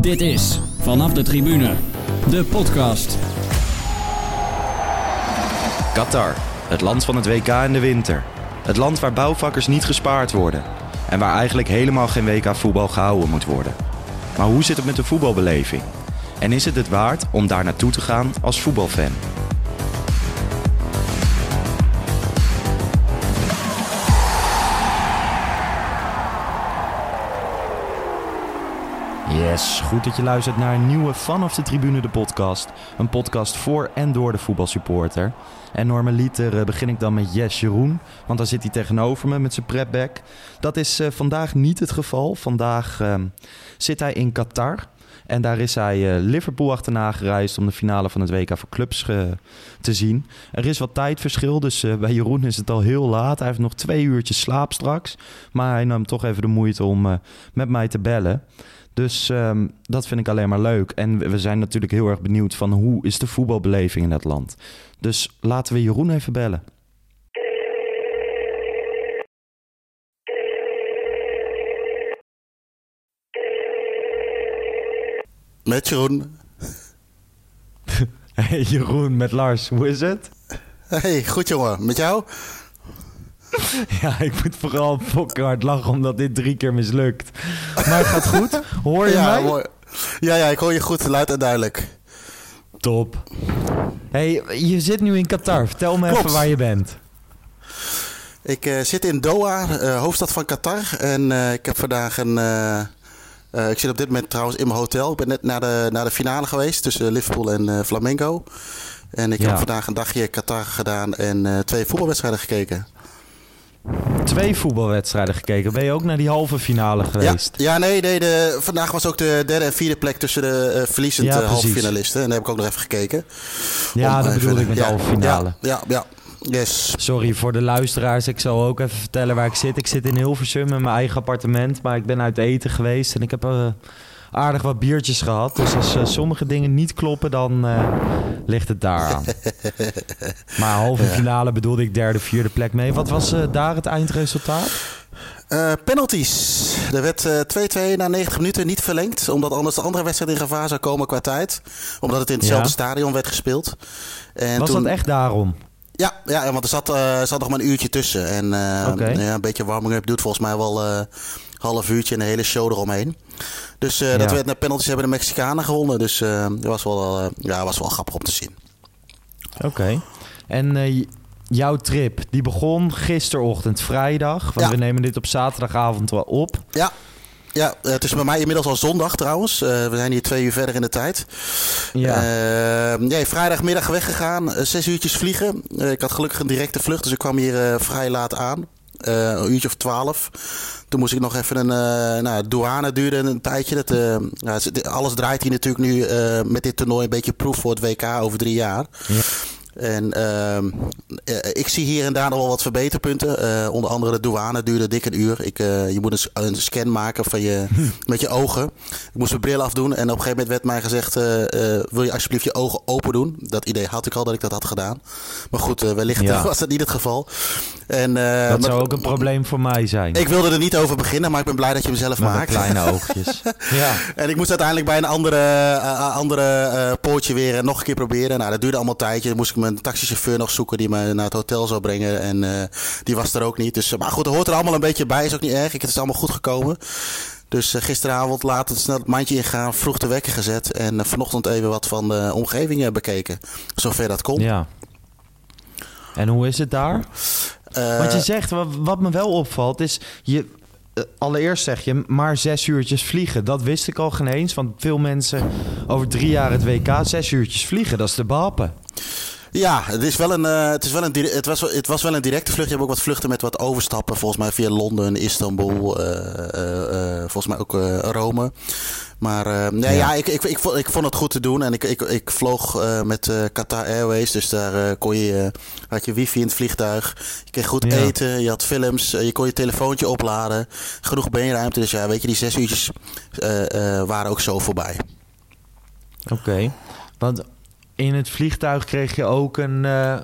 Dit is Vanaf de Tribune, de podcast. Qatar, het land van het WK in de winter. Het land waar bouwvakkers niet gespaard worden. En waar eigenlijk helemaal geen WK voetbal gehouden moet worden. Maar hoe zit het met de voetbalbeleving? En is het het waard om daar naartoe te gaan als voetbalfan? Goed dat je luistert naar een nieuwe Vanaf de Tribune, de podcast. Een podcast voor en door de voetbalsupporter. En normaliter eh, begin ik dan met Yes Jeroen, want dan zit hij tegenover me met zijn prepback. Dat is uh, vandaag niet het geval. Vandaag uh, zit hij in Qatar. En daar is hij uh, Liverpool achterna gereisd om de finale van het WK voor clubs te zien. Er is wat tijdverschil, dus uh, bij Jeroen is het al heel laat. Hij heeft nog twee uurtjes slaap straks. Maar hij nam toch even de moeite om met mij te bellen. Dus um, dat vind ik alleen maar leuk. En we zijn natuurlijk heel erg benieuwd van hoe is de voetbalbeleving in het land. Dus laten we Jeroen even bellen. Met Jeroen. Hey Jeroen, met Lars. Hoe is het? Hey, goed jongen. Met jou? Ja, ik moet vooral fokken hard lachen omdat dit drie keer mislukt. Maar het gaat goed. Hoor je ja, mij? Mooi. Ja, ja, ik hoor je goed, luid en duidelijk. Top. Hey, je zit nu in Qatar. Vertel me Klopt. even waar je bent. Ik uh, zit in Doha, uh, hoofdstad van Qatar. En uh, ik heb vandaag een... ik zit op dit moment trouwens in mijn hotel. Ik ben net naar de, naar de finale geweest tussen Liverpool en Flamengo. En ik Ja. heb vandaag een dagje Qatar gedaan en twee voetbalwedstrijden gekeken. Twee voetbalwedstrijden gekeken. Ben je ook naar die halve finale geweest? ja nee, nee de, vandaag was ook de derde en vierde plek tussen de uh, verliezend Ja, ja, precies. halve finalisten. En daar heb ik ook nog even gekeken. Ja, Om dat bedoel ik met de halve finale. Ja, ja. Yes. Sorry voor de luisteraars. Ik zal ook even vertellen waar ik zit. Ik zit in Hilversum in mijn eigen appartement. Maar ik ben uit eten geweest. En ik heb eh, aardig wat biertjes gehad. Dus als eh, sommige dingen niet kloppen, dan eh, ligt het daar aan. maar halve finale bedoelde ik derde, vierde plek mee. Wat was daar het eindresultaat? Penalties. Er werd eh, 2-2 na 90 minuten niet verlengd. Omdat anders de andere wedstrijd in gevaar zou komen qua tijd. Omdat het in hetzelfde Ja. stadion werd gespeeld. En Was toen, dat echt daarom? Ja, ja, want er zat, eh, er zat nog maar een uurtje tussen. En eh, Oké. ja, een beetje warming-up doet volgens mij wel eh, een half uurtje en een hele show eromheen. Dus eh, dat Ja. werd naar penalties hebben de Mexicanen gewonnen. Dus eh, dat was wel, eh, ja, was wel grappig om te zien. Oké. En eh, jouw trip, die begon gisterochtend, vrijdag. Want Ja. we nemen dit op zaterdagavond wel op. Ja, ja eh, het is bij mij inmiddels al zondag trouwens. Eh, we zijn hier twee uur verder in de tijd. Ja. Eh, nee, vrijdagmiddag weggegaan, zes uurtjes vliegen. Ik had gelukkig een directe vlucht, dus ik kwam hier vrij laat aan. Een uurtje of twaalf. Toen moest ik nog even een uh, nou, douane duurde een tijdje. Dat, uh, ja, alles draait hier natuurlijk nu uh, met dit toernooi een beetje proef voor het WK over drie jaar. Ja. En uh, ik zie hier en daar nog wel wat verbeterpunten. Uh, onder andere de douane duurde dik een uur. Ik, uh, je moet een, een, scan maken van je, met je ogen. Ik moest mijn bril afdoen. En op een gegeven moment werd mij gezegd... wil je alsjeblieft je ogen open doen? Dat idee had ik al dat ik dat had gedaan. Maar goed, wellicht ja. was dat niet het geval. En, dat zou ook een probleem voor mij zijn. Ik wilde er niet over beginnen, maar ik ben blij dat je hem zelf met maakt. kleine oogjes. ja. En ik moest uiteindelijk bij een andere, andere poortje weer nog een keer proberen. Nou, dat duurde allemaal een tijdje. Dan moest ik mijn taxichauffeur nog zoeken die me naar het hotel zou brengen. En uh, die was er ook niet. Dus, maar goed, dat hoort er allemaal een beetje bij. Is ook niet erg. Het is allemaal goed gekomen. Dus uh, gisteravond laat het snel het mandje ingaan, vroeg de wekker gezet. En uh, vanochtend even wat van de omgeving bekeken. Zover dat kon. Ja. En hoe is het daar? Wat je zegt, wat, wat, me wel opvalt, is je. Allereerst zeg je maar zes uurtjes vliegen. Dat wist ik al geen eens. Want veel mensen over drie jaar het WK zes uurtjes vliegen. Dat is de behappen. Ja, het, is wel een, uh, het, is wel een, het, was, het was wel een directe vlucht. Je hebt ook wat vluchten met wat overstappen. Volgens mij via Londen, Istanbul, uh, volgens mij ook Rome. Maar nee, ja, ja ik, ik, ik, ik, vond het goed te doen. En ik, ik, ik vloog met Qatar Airways. Dus daar kon je, had je wifi in het vliegtuig. Je kreeg goed Ja. eten, je had films. je kon je telefoontje opladen. Genoeg beenruimte. Dus ja, weet je, die zes uurtjes waren ook zo voorbij. Oké, okay. want in het vliegtuig kreeg je ook een, uh,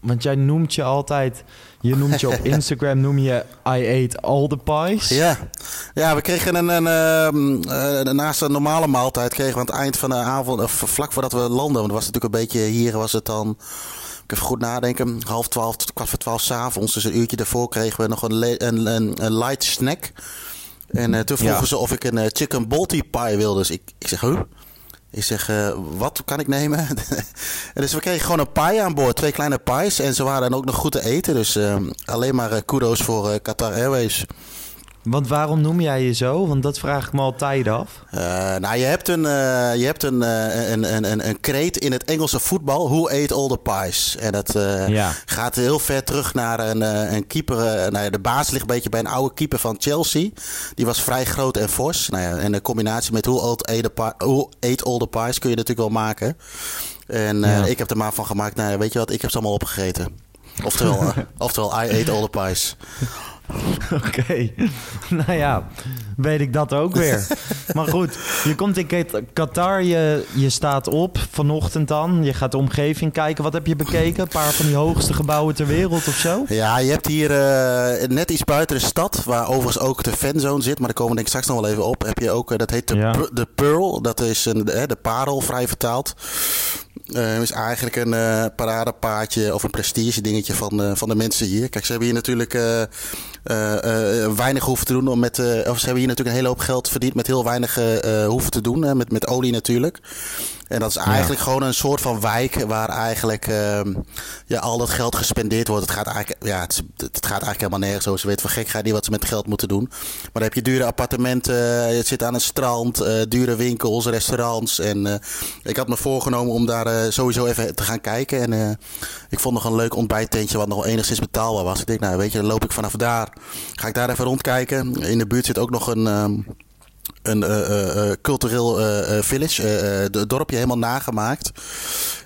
want jij noemt je altijd, je noemt je op Instagram, noem je I ate all the pies. Ja, ja we kregen een, een, ehm, eh, naast een normale maaltijd kregen we aan het eind van de avond, of vlak voordat we landen, want het was natuurlijk een beetje, hier was het dan, ik even goed nadenken, half twaalf tot kwart voor twaalf s'avonds. Dus een uurtje daarvoor kregen we nog een, een, een, een light snack. En eh, toen vroegen Ja. ze of ik een eh, chicken balti pie wilde. Dus ik, ik zeg, huh? Ik zeg, eh, wat kan ik nemen? en dus we kregen gewoon een pie aan boord. Twee kleine pies. En ze waren ook nog goed te eten. Dus eh, alleen maar eh, kudos voor eh, Qatar Airways. Want waarom noem jij je zo? Want dat vraag ik me altijd af. Eh, nou, je hebt, een, eh, je hebt een, eh, een, een, een, een kreet in het Engelse voetbal. Who ate all the pies? En dat eh, Ja. gaat heel ver terug naar een, eh, een keeper. eh, nou ja, de baas ligt een beetje bij een oude keeper van Chelsea. Die was vrij groot en fors. Nou ja, en de combinatie met who ate, the pi- who ate all the pies kun je natuurlijk wel maken. En eh, Ja. ik heb er maar van gemaakt. Nou, weet je wat? Ik heb ze allemaal opgegeten. Oftewel, oftewel I ate all the pies. Oké, nou ja, weet ik dat ook weer. maar goed, je komt in Qatar, je, je staat op vanochtend dan. Je gaat de omgeving kijken. Wat heb je bekeken? Een paar van die hoogste gebouwen ter wereld of zo? Ja, je hebt hier eh, net iets buiten de stad, waar overigens ook de fanzone zit, maar daar komen we denk ik straks nog wel even op. Heb je ook, eh, dat heet de, Ja. Pu- de Pearl, dat is een, de, de parel vrij vertaald. Eh is eigenlijk een eh paradepaadje of een prestige dingetje van, eh, van de mensen hier. Kijk, ze hebben hier natuurlijk weinig hoeven te doen. Om met, of ze hebben hier natuurlijk een hele hoop geld verdiend met heel weinig hoeven te doen. Met, met olie natuurlijk. En dat is eigenlijk gewoon een soort van wijk waar eigenlijk ehm, ja, al dat geld gespendeerd wordt. Het gaat eigenlijk, ja, het, het gaat eigenlijk helemaal nergens over. Ze weten van gek gaat niet wat ze met geld moeten doen. Maar dan heb je dure appartementen, eh, je zit aan een strand, eh, dure winkels, restaurants. En eh, ik had me voorgenomen om daar eh, sowieso even te gaan kijken. En eh, ik vond nog een leuk ontbijttentje wat nog enigszins betaalbaar was. Ik denk, nou weet je, dan loop ik vanaf daar. Ga ik daar even rondkijken. In de buurt zit ook nog een... ehm, een eh, eh, eh, cultureel village, het dorpje helemaal nagemaakt.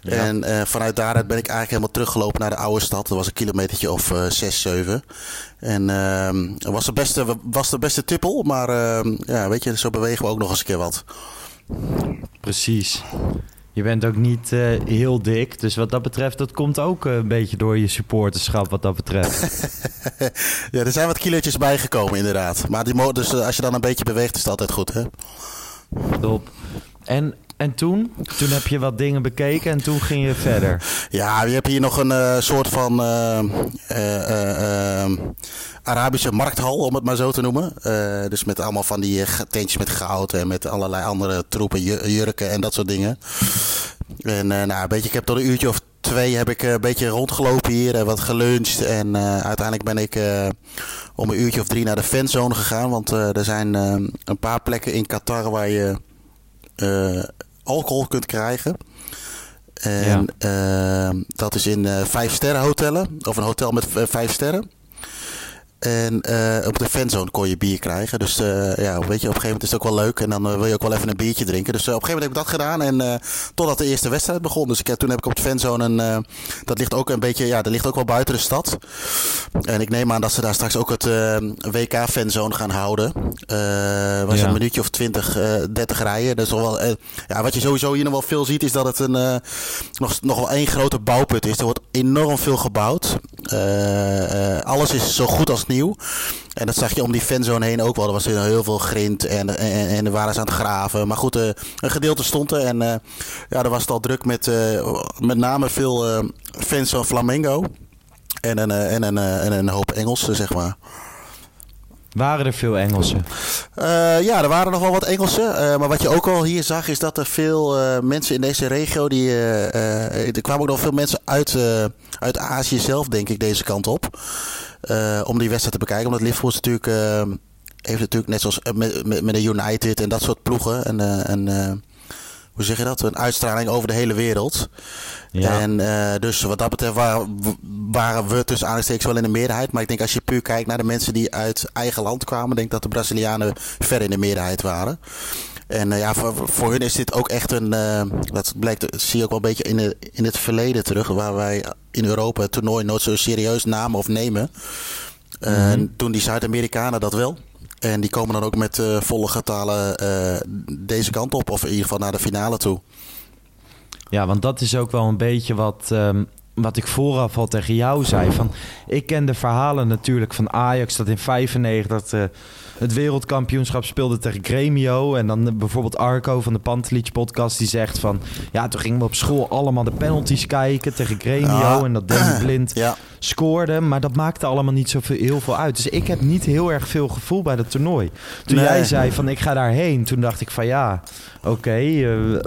En vanuit daaruit ben ik eigenlijk helemaal teruggelopen naar de oude stad. Dat was een kilometertje of zes, zeven. En ehm, het was de beste, was de beste tippel, maar ehm, ja, weet je, zo bewegen we ook nog eens een keer wat. Precies. Je bent ook niet eh, heel dik, dus wat dat betreft, dat komt ook eh, een beetje door je supporterschap wat dat betreft. ja, er zijn wat kilootjes bijgekomen inderdaad. Maar die, dus, eh, als je dan een beetje beweegt, is het altijd goed, hè? Top. En, en toen? Toen heb je wat dingen bekeken en toen ging je verder. Ja, je hebt hier nog een eh, soort van eh, eh, eh, eh, Arabische markthal, om het maar zo te noemen. Dus met allemaal van die tentjes met goud en met allerlei andere troepen, ju- jurken en dat soort dingen. En nou, beetje, ik heb tot een uurtje of twee heb ik een beetje rondgelopen hier en wat geluncht. En uiteindelijk ben ik om een uurtje of drie naar de fanzone gegaan. Want er zijn een paar plekken in Qatar waar je alcohol kunt krijgen. En ehm, dat is in eh vijf sterren hotellen. Of een hotel met v- vijf sterren. En eh, op de fanzone kon je bier krijgen. Dus eh, ja, weet je, op een gegeven moment is het ook wel leuk. En dan eh, wil je ook wel even een biertje drinken. Dus op een gegeven moment heb ik dat gedaan. En totdat de eerste wedstrijd begon. Dus ik, toen heb ik op de fanzone een... dat ligt ook een beetje... Ja, dat ligt ook wel buiten de stad. En ik neem aan dat ze daar straks ook het eh, WK fanzone gaan houden. Was Ja. een minuutje of 20, eh 30 rijden. Dat is toch wel, ja, wat je sowieso hier nog wel veel ziet, is dat het een, nog, nog wel één grote bouwput is. Er wordt enorm veel gebouwd. Alles is zo goed als nieuw. En dat zag je om die fanzone heen ook wel. Er was heel veel grind en, en, en er waren ze aan het graven. Maar goed, eh, een gedeelte stond er. En eh, ja, er was het al druk met eh, met name veel fans van Flamengo. En een, en, een, en een hoop Engelsen, zeg maar. Waren er veel Engelsen? Ja, er waren nog wel wat Engelsen. maar wat je ook al hier zag, is dat er veel mensen in deze regio. Die, er kwamen ook nog veel mensen uit, uit Azië zelf, denk ik, deze kant op. eh, om die wedstrijd te bekijken. Omdat Liverpool is natuurlijk, eh, heeft natuurlijk net zoals eh, met, met, met de United en dat soort ploegen. En, en hoe zeg je dat? Een uitstraling over de hele wereld. Ja. En dus wat dat betreft waren, waren we tussen aanstekens wel in de meerderheid. Maar ik denk als je puur kijkt naar de mensen die uit eigen land kwamen, denk dat de Brazilianen ver in de meerderheid waren. En eh, ja, voor, voor hun is dit ook echt een. eh, dat blijkt, dat zie je ook wel een beetje in, de, in het verleden terug. Waar wij in Europa het toernooi nooit zo serieus namen of nemen. En toen die Zuid-Amerikanen dat wel. En die komen dan ook met eh, volle getalen deze kant op. Of in ieder geval naar de finale toe. Ja, want dat is ook wel een beetje wat, ehm, wat ik vooraf al tegen jou zei. Van, ik ken de verhalen natuurlijk van Ajax dat in 95 uh, het wereldkampioenschap speelde tegen Gremio. En dan bijvoorbeeld Arco van de Pantelic podcast die zegt van... Ja, toen gingen we op school allemaal de penalties kijken tegen Gremio. En dat Danny Blind Ja. scoorde. Maar dat maakte allemaal niet zoveel heel veel uit. Dus ik heb niet heel erg veel gevoel bij dat toernooi. Toen Nee. jij zei van ik ga daarheen, toen dacht ik van ja, oké, eh,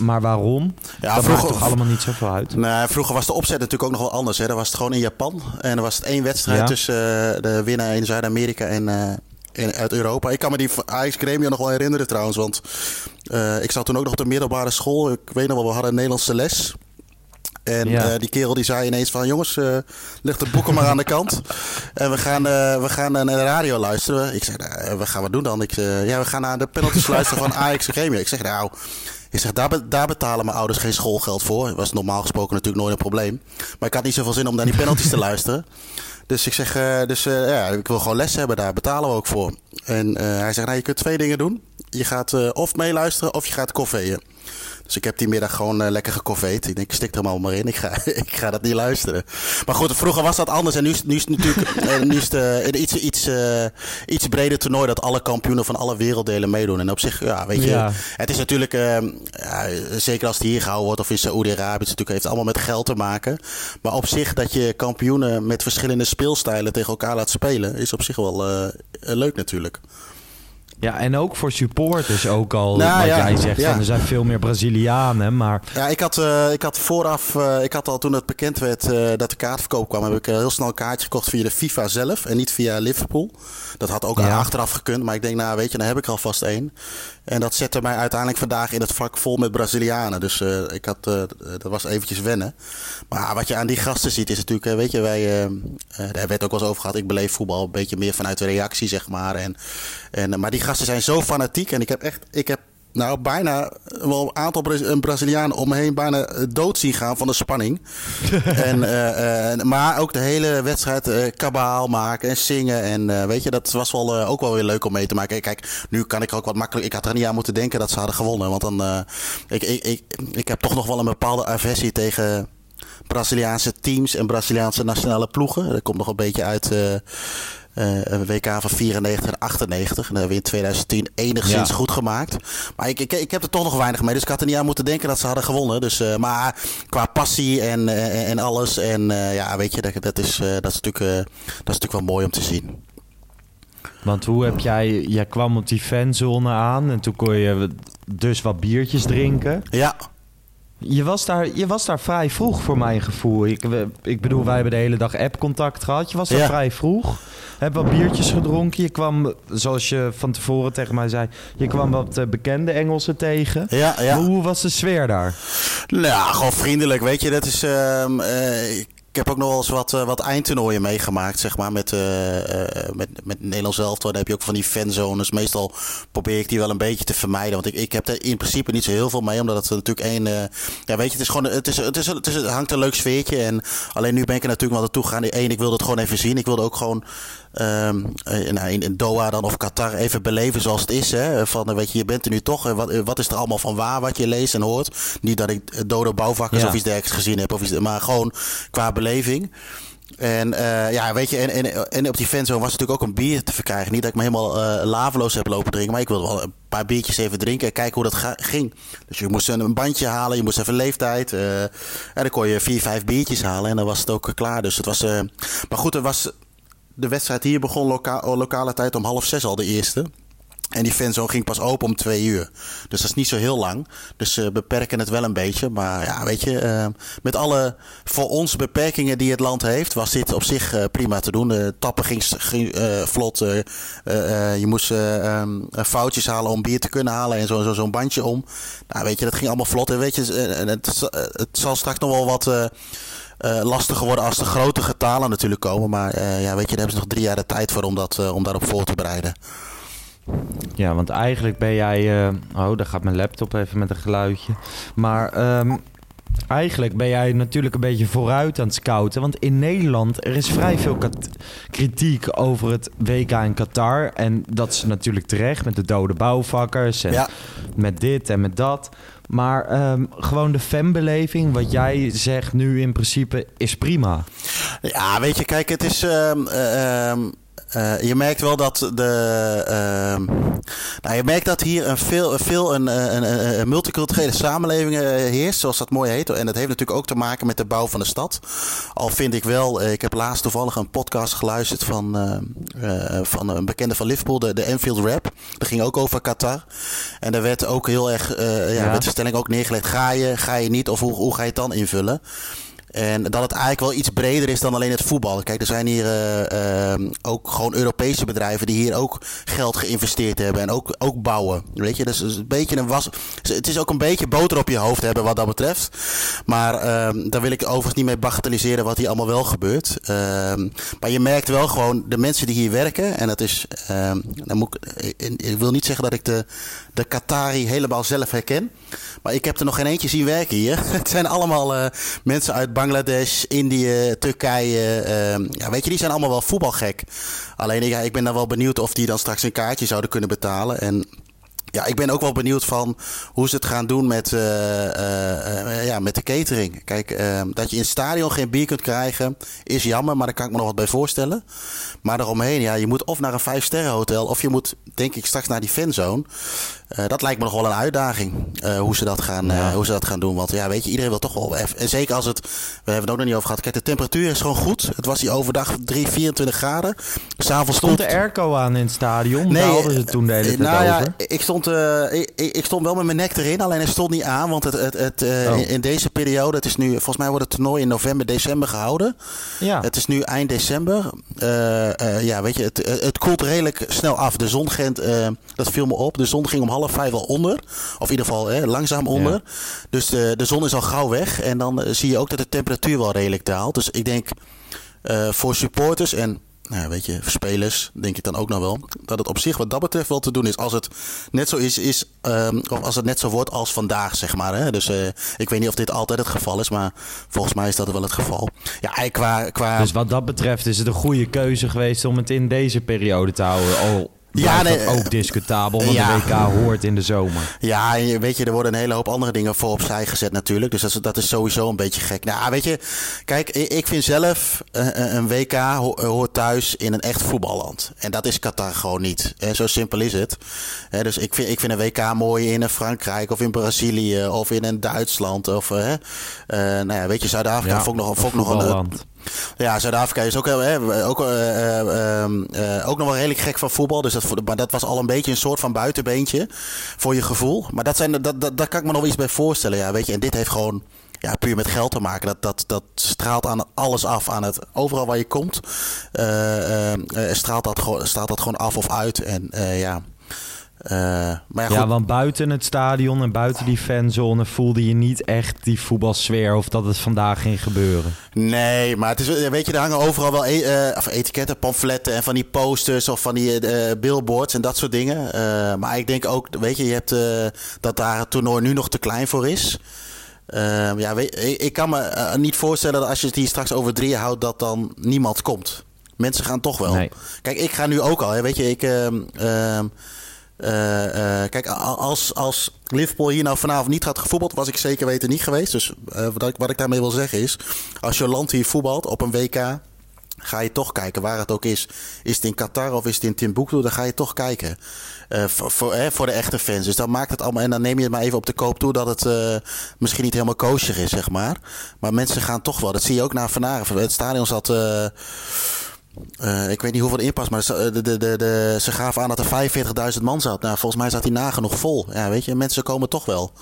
maar waarom? Ja, dat vroeger- maakt toch allemaal niet zoveel uit. Nee, vroeger was de opzet natuurlijk ook nog wel anders. Hè. Dan was het gewoon in Japan. En dan was het één wedstrijd Ja. tussen eh, de winnaar in Zuid-Amerika en eh, in, uit Europa. Ik kan me die Ajax Gremio nog wel herinneren trouwens. Want eh, ik zat toen ook nog op de middelbare school. Ik weet nog wel, we hadden een Nederlandse les. En Ja. eh, die kerel die zei ineens van... Jongens, eh leg de boeken maar aan de kant. En we gaan, we gaan naar de radio luisteren. Ik zeg, nou, wat gaan we doen dan? Ik, ja, we gaan naar de penalties luisteren van Ajax Gremio. Ik zeg, nou... Ik zeg, daar, be- daar betalen mijn ouders geen schoolgeld voor. Dat was normaal gesproken natuurlijk nooit een probleem. Maar ik had niet zoveel zin om naar die penalties te luisteren. Dus ik zeg, eh, dus, eh, ja, ik wil gewoon les hebben, daar betalen we ook voor. En eh, hij zegt, nou, je kunt twee dingen doen. Je gaat eh, of meeluisteren of je gaat koffeeën. Dus ik heb die middag gewoon eh, lekker gekoffeed. Ik denk, ik stik er maar, maar in. Ik ga, ik ga dat niet luisteren. Maar goed, vroeger was dat anders. En nu, is- nu is het natuurlijk eh, nu is het, iets, iets, iets breder toernooi... dat alle kampioenen van alle werelddelen meedoen. En op zich, ja, weet je... Ja. Het is natuurlijk, eh, ja, zeker als het hier gehouden wordt of in Saoedi-Arabië, het natuurlijk heeft allemaal met geld te maken. Maar op zich dat je kampioenen met verschillende speelstijlen tegen elkaar laat spelen, is op zich wel leuk natuurlijk. Ja, en ook voor supporters ook al, Nou, wat ja, jij zegt, ja. er zijn veel meer Brazilianen, maar Ja, ik had, eh, ik had vooraf, eh, ik had al toen het bekend werd eh, dat de kaartverkoop kwam, heb ik heel snel een kaartje gekocht via de FIFA zelf en niet via Liverpool. Dat had ook Ja. achteraf gekund, maar ik denk, nou weet je, dan heb ik alvast één. En dat zette mij uiteindelijk vandaag in het vak vol met Brazilianen. Dus ik had, dat was eventjes wennen. Maar wat je aan die gasten ziet is natuurlijk, weet je, wij, daar werd ook wel eens over gehad. Ik beleef voetbal een beetje meer vanuit de reactie, zeg maar. En, en, maar die gasten zijn zo fanatiek en ik heb echt, ik heb nou, bijna wel een aantal Bra- Brazilianen om me heen bijna eh, dood zien gaan van de spanning. en, eh, eh, maar ook de hele wedstrijd eh, kabaal maken en zingen. En weet je, dat was wel, ook wel weer leuk om mee te maken. Kijk, nu kan ik ook wat makkelijk... Ik had er niet aan moeten denken dat ze hadden gewonnen. Want dan... ik, ik, ik, ik heb toch nog wel een bepaalde aversie tegen... Braziliaanse teams en Braziliaanse nationale ploegen. Dat komt nog een beetje uit een WK van 94 en 98. En dat hebben we in 2010 enigszins Ja. goed gemaakt. Maar ik, ik, ik heb er toch nog weinig mee. Dus ik had er niet aan moeten denken dat ze hadden gewonnen. Dus, eh, maar qua passie en, eh, en alles. En eh, ja, weet je, dat, dat, is, eh, dat, is natuurlijk, eh, dat is natuurlijk wel mooi om te zien. Want hoe heb jij... Jij kwam op die fanzone aan en toen kon je dus wat biertjes drinken. Ja, Je was daar, je was daar vrij vroeg voor mijn gevoel. Ik, ik bedoel, wij hebben de hele dag app-contact gehad. Je was daar Ja. vrij vroeg. Heb wat biertjes gedronken. Je kwam, zoals je van tevoren tegen mij zei... Je kwam wat eh, bekende Engelsen tegen. ja, ja. Maar hoe was de sfeer daar? Nou, gewoon vriendelijk, weet je. Dat is, ehm, eh, ik heb ook nog wel eens wat, eh, wat eindtoernooien meegemaakt, zeg maar, met, eh, met, met Nederlands elftal. Dan heb je ook van die fanzones. Meestal probeer ik die wel een beetje te vermijden, want ik, ik heb er in principe niet zo heel veel mee, omdat het natuurlijk één, ja, weet je, het is gewoon, het is, het is, het is, het hangt een leuk sfeertje. En alleen nu ben ik er natuurlijk wel naartoe gegaan. Eén, ik wilde het gewoon even zien. Ik wilde ook gewoon nou, in, in Doha dan of Qatar even beleven zoals het is. Hè? Van, weet je, je bent er nu toch. Wat, wat is er allemaal van waar wat je leest en hoort? Niet dat ik dode bouwvakkers Ja. of iets dergelijks gezien heb, of iets, maar gewoon qua beleving. En eh, ja, weet je, en, en, en op die fanzone was natuurlijk ook een bier te verkrijgen. Niet dat ik me helemaal eh laveloos heb lopen drinken, maar ik wilde wel een paar biertjes even drinken en kijken hoe dat ging. Dus je moest een bandje halen, je moest even leeftijd. eh, en dan kon je vier, vijf biertjes halen en dan was het ook klaar. Dus het was, maar goed, het was, de wedstrijd hier begon loka lokale tijd om half zes al de eerste. En die fanzone ging pas open om twee uur. Dus dat is niet zo heel lang. Dus ze beperken het wel een beetje. Maar ja, weet je, eh, met alle voor ons beperkingen die het land heeft, was dit op zich eh, prima te doen. De tappen ging, eh, vlot. eh, je moest eh, ehm, foutjes halen om bier te kunnen halen en zo'n zo, zo'n bandje om. Nou, weet je, dat ging allemaal vlot. En weet je, het, het zal straks nog wel wat. lastiger worden als de grote getalen natuurlijk komen. Maar ja, weet je, daar hebben ze nog drie jaar de tijd voor om, dat, eh, om daarop voor te bereiden. Ja, want eigenlijk ben jij... eh, oh, daar gaat mijn laptop even met een geluidje. Maar ehm, eigenlijk ben jij natuurlijk een beetje vooruit aan het scouten. Want in Nederland, er is vrij veel kritiek over het WK in Qatar. En dat is natuurlijk terecht met de dode bouwvakkers en Ja. met dit en met dat. Maar ehm, gewoon de fanbeleving, wat jij zegt nu in principe, is prima. Ja, weet je, kijk, het is. ehm, eh, eh, je merkt wel dat de. ehm, nou, je merkt dat hier een veel, een veel een, een, een, een multiculturele samenleving eh, heerst, zoals dat mooi heet. En dat heeft natuurlijk ook te maken met de bouw van de stad. Al vind ik wel, eh, ik heb laatst toevallig een podcast geluisterd van, eh, eh, van een bekende van Liverpool, de, de Enfield Rap. Dat ging ook over Qatar. En daar werd ook heel erg, eh, ja, Ja. werd de stelling ook neergelegd: ga je, ga je niet, of hoe, hoe ga je het dan invullen? En dat het eigenlijk wel iets breder is dan alleen het voetbal. Kijk, er zijn hier eh, eh, ook gewoon Europese bedrijven die hier ook geld geïnvesteerd hebben en ook, ook bouwen. Weet je, dus is een beetje een was. Het is ook een beetje boter op je hoofd hebben wat dat betreft. Maar eh, daar wil ik overigens niet mee bagatelliseren wat hier allemaal wel gebeurt. Eh, maar je merkt wel gewoon de mensen die hier werken. En dat is. eh, dan moet ik, ik, ik wil niet zeggen dat ik de, de Qatari helemaal zelf herken. Maar ik heb er nog geen eentje zien werken hier. Het zijn allemaal eh, mensen uit Bangladesh, Indië, Turkije. eh, ja, weet je, die zijn allemaal wel voetbalgek. Alleen ik ben dan wel benieuwd of die dan straks een kaartje zouden kunnen betalen. En ja, ik ben ook wel benieuwd van hoe ze het gaan doen met, eh, eh, eh, ja, met de catering. Kijk, eh, dat je in het stadion geen bier kunt krijgen is jammer, maar daar kan ik me nog wat bij voorstellen. Maar daaromheen, ja, je moet of naar een vijf-sterren hotel of je moet, denk ik, straks naar die fanzone. Eh, dat lijkt me nog wel een uitdaging, eh, hoe, ze dat gaan, eh, hoe ze dat gaan doen. Want ja, weet je, iedereen wil toch wel even... En zeker als het, we hebben het ook nog niet over gehad. Kijk, de temperatuur is gewoon goed. Het was hier overdag 3, 24 graden. S'avonds Stond de airco aan in het stadion? Daar hadden ze het toen de hele nou over. ja, ik stond, ik, ik stond wel met mijn nek erin, alleen hij stond niet aan. Want het, het, het, eh, Oh. in, in deze periode, het is nu, volgens mij wordt het toernooi in november, december gehouden. Ja. Het is nu eind december. Eh, eh, ja, weet je, het, het koelt redelijk snel af. De zon ging, eh, dat viel me op. De zon ging om half vijf al onder. Of in ieder geval eh, langzaam onder. Ja. Dus de, de zon is al gauw weg. En dan eh, zie je ook dat de temperatuur wel redelijk daalt. Dus ik denk eh, voor supporters en nou, weet je, spelers, denk ik dan ook nog wel. Dat het op zich wat dat betreft wel te doen is. Als het net zo is, is ehm, of als het net zo wordt als vandaag, zeg maar. Hè? Dus eh, ik weet niet of dit altijd het geval is, maar volgens mij is dat wel het geval. Ja, qua, qua Dus wat dat betreft is het een goede keuze geweest om het in deze periode te houden. Al Ja, ja, nee, dat ook eh, discutabel, want ja. de WK hoort in de zomer. Ja, weet je, er worden een hele hoop andere dingen voor opzij gezet natuurlijk. Dus dat is, dat is sowieso een beetje gek. Nou, weet je, kijk, ik vind zelf eh, een een WK ho- hoort thuis in een echt voetballand. En dat is Qatar gewoon niet. En zo simpel is het. Dus ik vind, ik vind een WK mooi in een Frankrijk of in Brazilië of in een Duitsland. Of, eh, eh, nou ja, weet je, Zuid-Afrika vond ik nog, vond nog een. Ja, Zuid-Afrika is ook, hè, ook, eh, eh, ehm, eh, ook nog wel redelijk gek van voetbal. Dus dat, maar dat was al een beetje een soort van buitenbeentje voor je gevoel. Maar dat zijn, dat, dat, daar kan ik me nog wel iets bij voorstellen. Ja, weet je. En dit heeft gewoon ja, puur met geld te maken. Dat, dat, dat straalt aan alles af. Aan het, overal waar je komt straalt, dat, gewoon- straalt dat gewoon af of uit. En ja... eh, maar ja. Ja, want buiten het stadion en buiten die fanzone voelde je niet echt die voetbalsfeer of dat het vandaag ging gebeuren. Nee, maar het is, weet je, er hangen overal wel e- eh, of etiketten, pamfletten en van die posters of van die eh, billboards en dat soort dingen. Maar ik denk ook, weet je, je hebt dat daar het toernooi nu nog te klein voor is. Ja, weet, ik, kan me niet voorstellen dat als je het hier straks over drie houdt, dat dan niemand komt. Mensen gaan toch wel. Nee. Kijk, ik ga nu ook al, hè, weet je, ik. ehm, eh, eh, kijk, als, als Liverpool hier nou vanavond niet had gevoetbald, was ik zeker weten niet geweest. Dus eh, wat, ik, wat ik daarmee wil zeggen is: als je land hier voetbalt op een WK, ga je toch kijken waar het ook is. Is het in Qatar of is het in Timbuktu? Dan ga je toch kijken. Voor, hè, voor de echte fans. Dus dan maakt het allemaal. En dan neem je het maar even op de koop toe dat het misschien niet helemaal kosher is, zeg maar. Maar mensen gaan toch wel. Dat zie je ook naar vanavond. Het stadion zat. Eh, ik weet niet hoeveel inpas, maar ze, de, de, de, de- ze gaven aan dat er 45.000 man zat. Nou, volgens mij zat die nagenoeg vol. Ja, weet je, mensen komen toch wel.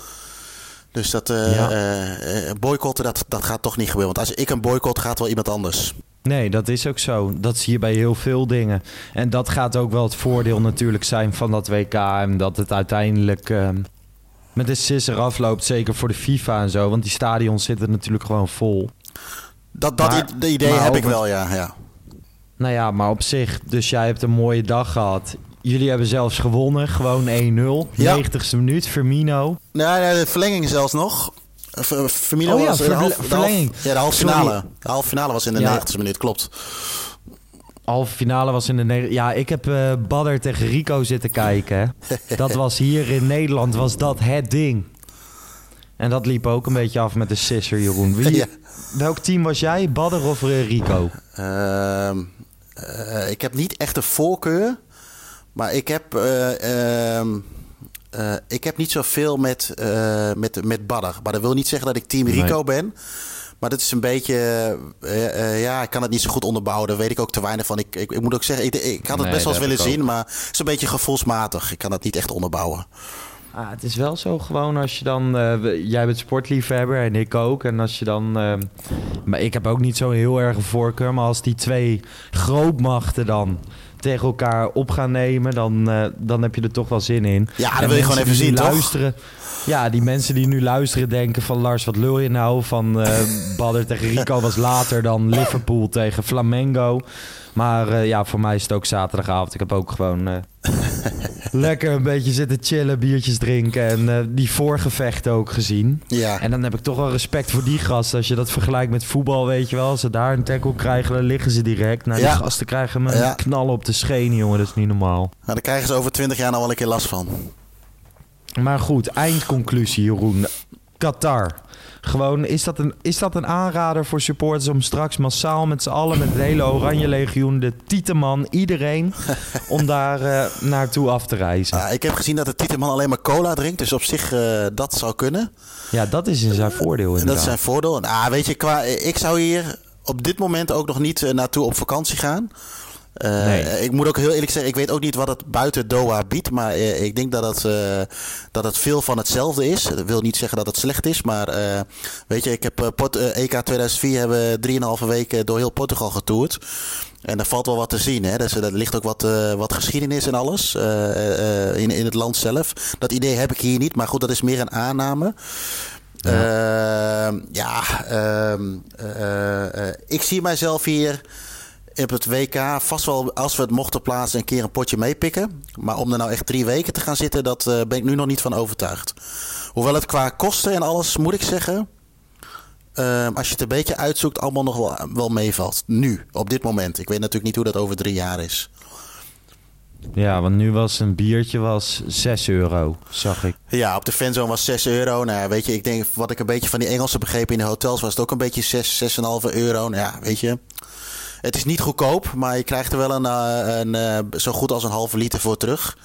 Dus dat eh, Ja. eh, eh, boycotten, dat, dat gaat toch niet gebeuren. Want als ik een boycott, gaat wel iemand anders. Nee, dat is ook zo. Dat zie je bij heel veel dingen. En dat gaat ook wel het voordeel natuurlijk zijn van dat WK. En dat het uiteindelijk ehm, met de sisser afloopt. Zeker voor de FIFA en zo. Want die stadions zitten natuurlijk gewoon vol. Dat, dat Maar- idee maar heb ik wel, ja. ja. Nou ja, maar op zich. Dus jij hebt een mooie dag gehad. Jullie hebben zelfs gewonnen. Gewoon 1-0. Ja. 90ste minuut. Firmino. Nee, nee, de verlenging zelfs nog. Uh, Firmino Oh ja, was de, verle- half, de, half, verlenging. ja, de halve finale. De halve finale was in de Ja. 90ste minuut, klopt. Halve finale was in de... Ja, ik heb eh Badder tegen Rico zitten kijken. Dat was hier in Nederland, was dat het ding. En dat liep ook een beetje af met de sisser, Jeroen. Wie, Ja. Welk team was jij, Badder of eh, Rico? Ehm, eh, ik heb niet echt een voorkeur, maar ik heb, eh, ehm, eh, ik heb niet zoveel met, met, met Badder. Maar dat wil niet zeggen dat ik team Rico Nee. ben. Maar dat is een beetje, ja, ik kan het niet zo goed onderbouwen. Daar weet ik ook te weinig van. Ik, ik, ik moet ook zeggen, ik, ik had het Nee, best wel eens willen zien, maar het is een beetje gevoelsmatig. Ik kan dat niet echt onderbouwen. Ah, het is wel zo gewoon als je dan... eh, jij bent sportliefhebber en ik ook. En als je dan... eh, maar ik heb ook niet zo heel erg een voorkeur. Maar als die twee grootmachten dan tegen elkaar op gaan nemen... dan, eh, dan heb je er toch wel zin in. Ja, dat En wil je gewoon even zien, toch? luisteren, Ja, die mensen die nu luisteren denken van... Lars, wat lul je nou? Van Badder tegen Rico was later dan Liverpool tegen Flamengo. Maar eh, ja, voor mij is het ook zaterdagavond. Ik heb ook gewoon... eh, Lekker een beetje zitten chillen, biertjes drinken en eh, die voorgevechten ook gezien. Ja. En dan heb ik toch wel respect voor die gasten. Als je dat vergelijkt met voetbal, weet je wel. Als ze daar een tackle krijgen, dan liggen ze direct. Nou, die Ja. gasten krijgen me Ja. een knal op de schenen, jongen. Dat is niet normaal. Nou, daar krijgen ze over twintig jaar nog wel een keer last van. Maar goed, eindconclusie, Jeroen. Qatar. Gewoon, is dat, een, is dat een aanrader voor supporters om straks massaal met z'n allen, met het hele Oranje Legioen, de Tieteman, iedereen, om daar eh, naartoe af te reizen? Ja, ik heb gezien dat de Tieteman alleen maar cola drinkt. Dus op zich, eh, dat zou kunnen. Ja, dat is in zijn voordeel En dat inderdaad. is zijn voordeel. Nou, weet je, qua, ik zou hier op dit moment ook nog niet eh, naartoe op vakantie gaan. Eh, Nee. Ik moet ook heel eerlijk zeggen, ik weet ook niet wat het buiten Doha biedt. Maar eh, ik denk dat het, eh, dat het veel van hetzelfde is. Dat wil niet zeggen dat het slecht is. Maar weet je, ik heb EK 2004 hebben 3,5 weken door heel Portugal getoerd. En er valt wel wat te zien. Hè? Dus, er ligt ook wat, wat geschiedenis en alles in, in het land zelf. Dat idee heb ik hier niet. Maar goed, dat is meer een aanname. Ehm, ja, ehm, eh, eh, ik zie mijzelf hier op het WK vast wel, als we het mochten plaatsen, een keer een potje meepikken. Maar om er nou echt drie weken te gaan zitten, dat eh, ben ik nu nog niet van overtuigd. Hoewel het qua kosten en alles, moet ik zeggen, ehm, als je het een beetje uitzoekt, allemaal nog wel, wel meevalt. Nu, op dit moment. Ik weet natuurlijk niet hoe dat over drie jaar is. Ja, want nu was een biertje was 6 euro, zag ik. Ja, op de fanzone was 6 euro. Nou ja, weet je, ik denk wat ik een beetje van die Engelsen begrepen in de hotels was het ook een beetje 6, 6,5 euro. Nou ja, weet je. Het is niet goedkoop, maar je krijgt er wel een, eh, een, eh, zo goed als een halve liter voor terug.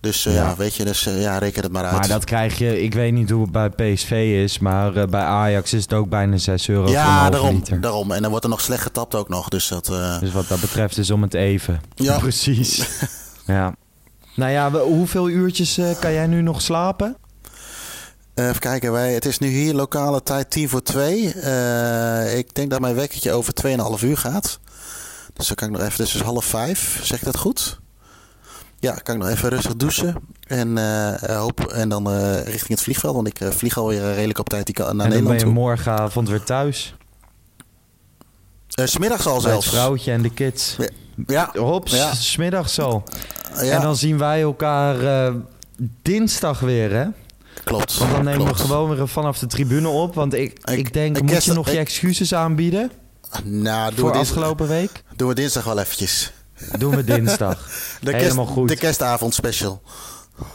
Dus eh, Ja. ja. weet je, dus ja, reken het maar uit. Maar dat krijg je, ik weet niet hoe het bij PSV is, maar bij Ajax is het ook bijna 6 euro voor een ja, halve daarom, liter. daarom. En dan wordt er nog slecht getapt ook nog. Dus dat. Dus wat dat betreft is om het even. Ja. Precies. ja. Nou ja, hoeveel uurtjes kan jij nu nog slapen? Even kijken, wij, het is nu hier lokale tijd 10 voor 2. Eh, ik denk dat mijn wekkertje over 2,5 uur gaat. Dus dan kan ik nog even, dus is half vijf, zeg ik dat goed? Ja, kan ik nog even rustig douchen. En, eh, hoop, en dan eh, richting het vliegveld, want ik eh, vlieg alweer eh, redelijk op tijd naar en dan ben Nederland je toe. morgenavond weer thuis. Eh, 's middags al Bij het zelfs. vrouwtje en de kids. Ja, Hops, Ja. smiddags al. ja En dan zien wij elkaar eh, dinsdag weer, hè? Klopt. Want dan nemen klopt. we gewoon weer vanaf de tribune op. Want ik, ik, Ik- denk, ik moet je nog ik- je excuses aanbieden Nou, doen voor we, afgelopen week? doen we dinsdag wel eventjes. Doen we dinsdag. De, Helemaal kerst, goed. de kerstavond special.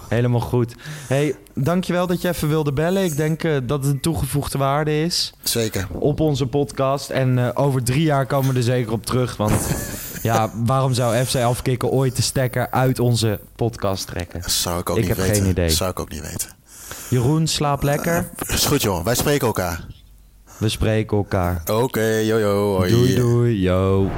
Helemaal goed. hey, dankjewel dat je even wilde bellen. Ik denk eh, dat het een toegevoegde waarde is Zeker. op onze podcast. En eh, over drie jaar komen we er zeker op terug. Want ja, waarom zou FC Afkikken ooit de stekker uit onze podcast trekken? Zou ik ook Ik niet heb weten. geen idee. Zou ik ook niet weten. Jeroen, slaap lekker. Is goed, joh. Wij spreken elkaar. We spreken elkaar. Oké, jojo. hoi. Doei doei, yo.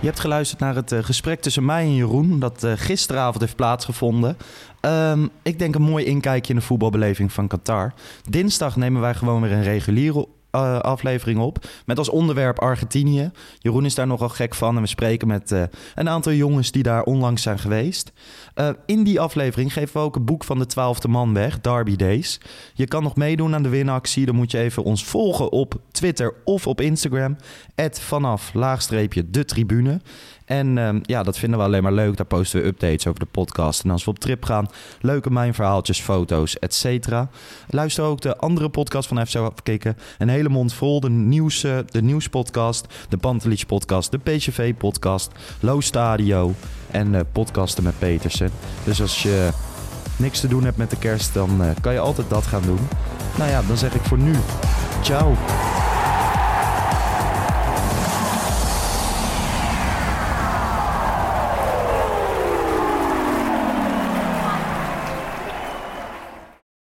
Je hebt geluisterd naar het eh, gesprek tussen mij en Jeroen, dat eh, gisteravond heeft plaatsgevonden. Ehm, ik denk een mooi inkijkje in de voetbalbeleving van Qatar. Dinsdag nemen wij gewoon weer een reguliere eh, aflevering op. Met als onderwerp Argentinië. Jeroen is daar nogal gek van. En we spreken met eh, een aantal jongens die daar onlangs zijn geweest. Eh, in die aflevering geven we ook een boek van de twaalfde man weg, Derby Days. Je kan nog meedoen aan de winactie. Dan moet je even ons volgen op Twitter of op Instagram. vanaf laagstreepje de tribune. En ehm, ja, dat vinden we alleen maar leuk. Daar posten we updates over de podcast. En als we op trip gaan, leuke mijnverhaaltjes, foto's, et cetera. Luister ook de andere podcast van FC Afkikken. Een hele mond vol. De, nieuws, eh, de nieuwspodcast, de Pantelich podcast, de PCV podcast, Low Stadio en eh, podcasten met Petersen. Dus als je niks te doen hebt met de kerst, dan eh, kan je altijd dat gaan doen. Nou ja, dan zeg ik voor nu, ciao.